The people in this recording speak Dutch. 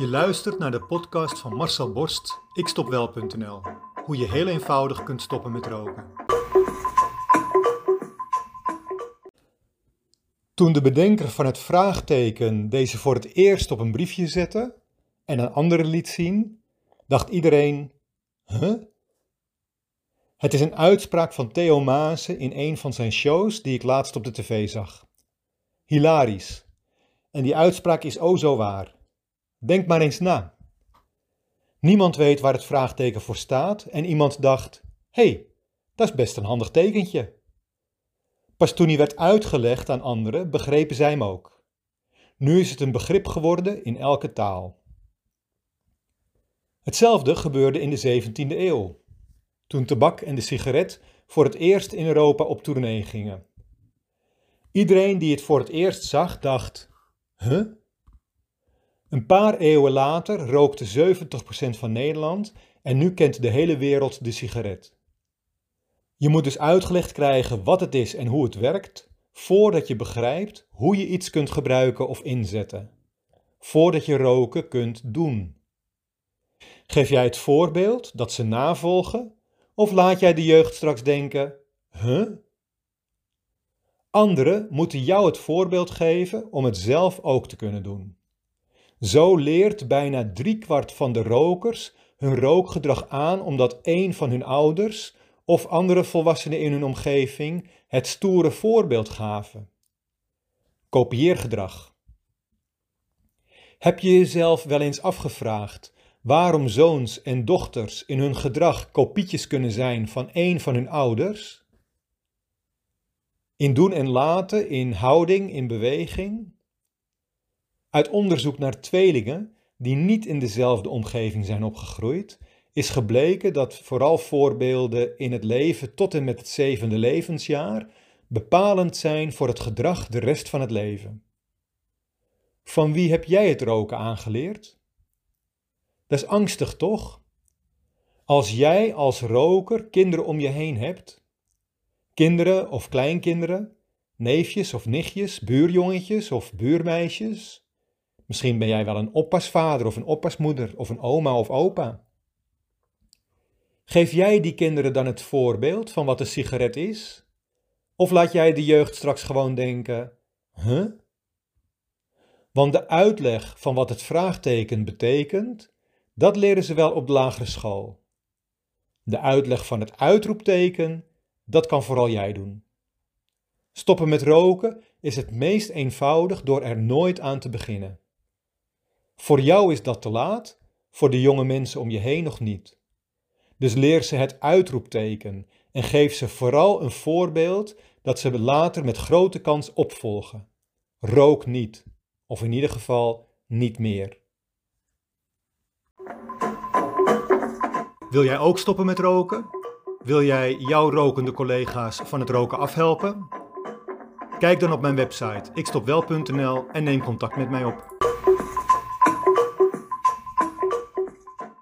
Je luistert naar de podcast van Marcel Borst, ikstopwel.nl. Hoe je heel eenvoudig kunt stoppen met roken. Toen de bedenker van het vraagteken deze voor het eerst op een briefje zette en aan anderen liet zien, dacht iedereen: Huh? Het is een uitspraak van Theo Maassen in een van zijn shows die ik laatst op de tv zag. Hilarisch. En die uitspraak is o zo waar. Denk maar eens na. Niemand weet waar het vraagteken voor staat en iemand dacht: hey, dat is best een handig tekentje. Pas toen hij werd uitgelegd aan anderen, begrepen zij hem ook. Nu is het een begrip geworden in elke taal. Hetzelfde gebeurde in de 17e eeuw, toen tabak en de sigaret voor het eerst in Europa op tournee gingen. Iedereen die het voor het eerst zag, dacht: Huh? Een paar eeuwen later rookte 70% van Nederland en nu kent de hele wereld de sigaret. Je moet dus uitgelegd krijgen wat het is en hoe het werkt, voordat je begrijpt hoe je iets kunt gebruiken of inzetten. Voordat je roken kunt doen. Geef jij het voorbeeld dat ze navolgen, of laat jij de jeugd straks denken: huh? Anderen moeten jou het voorbeeld geven om het zelf ook te kunnen doen. Zo leert bijna driekwart van de rokers hun rookgedrag aan omdat een van hun ouders of andere volwassenen in hun omgeving het stoere voorbeeld gaven. Kopieergedrag. Heb je jezelf wel eens afgevraagd waarom zoons en dochters in hun gedrag kopietjes kunnen zijn van een van hun ouders? In doen en laten, in houding, in beweging? Uit onderzoek naar tweelingen die niet in dezelfde omgeving zijn opgegroeid, is gebleken dat vooral voorbeelden in het leven tot en met het zevende levensjaar bepalend zijn voor het gedrag de rest van het leven. Van wie heb jij het roken aangeleerd? Dat is angstig, toch? Als jij als roker kinderen om je heen hebt, kinderen of kleinkinderen, neefjes of nichtjes, buurjongetjes of buurmeisjes, Misschien ben jij wel een oppasvader of een oppasmoeder of een oma of opa. Geef jij die kinderen dan het voorbeeld van wat een sigaret is? Of laat jij de jeugd straks gewoon denken: huh? Want de uitleg van wat het vraagteken betekent, dat leren ze wel op de lagere school. De uitleg van het uitroepteken, dat kan vooral jij doen. Stoppen met roken is het meest eenvoudig door er nooit aan te beginnen. Voor jou is dat te laat, voor de jonge mensen om je heen nog niet. Dus leer ze het uitroepteken en geef ze vooral een voorbeeld dat ze later met grote kans opvolgen. Rook niet, of in ieder geval niet meer. Wil jij ook stoppen met roken? Wil jij jouw rokende collega's van het roken afhelpen? Kijk dan op mijn website ikstopwel.nl en neem contact met mij op.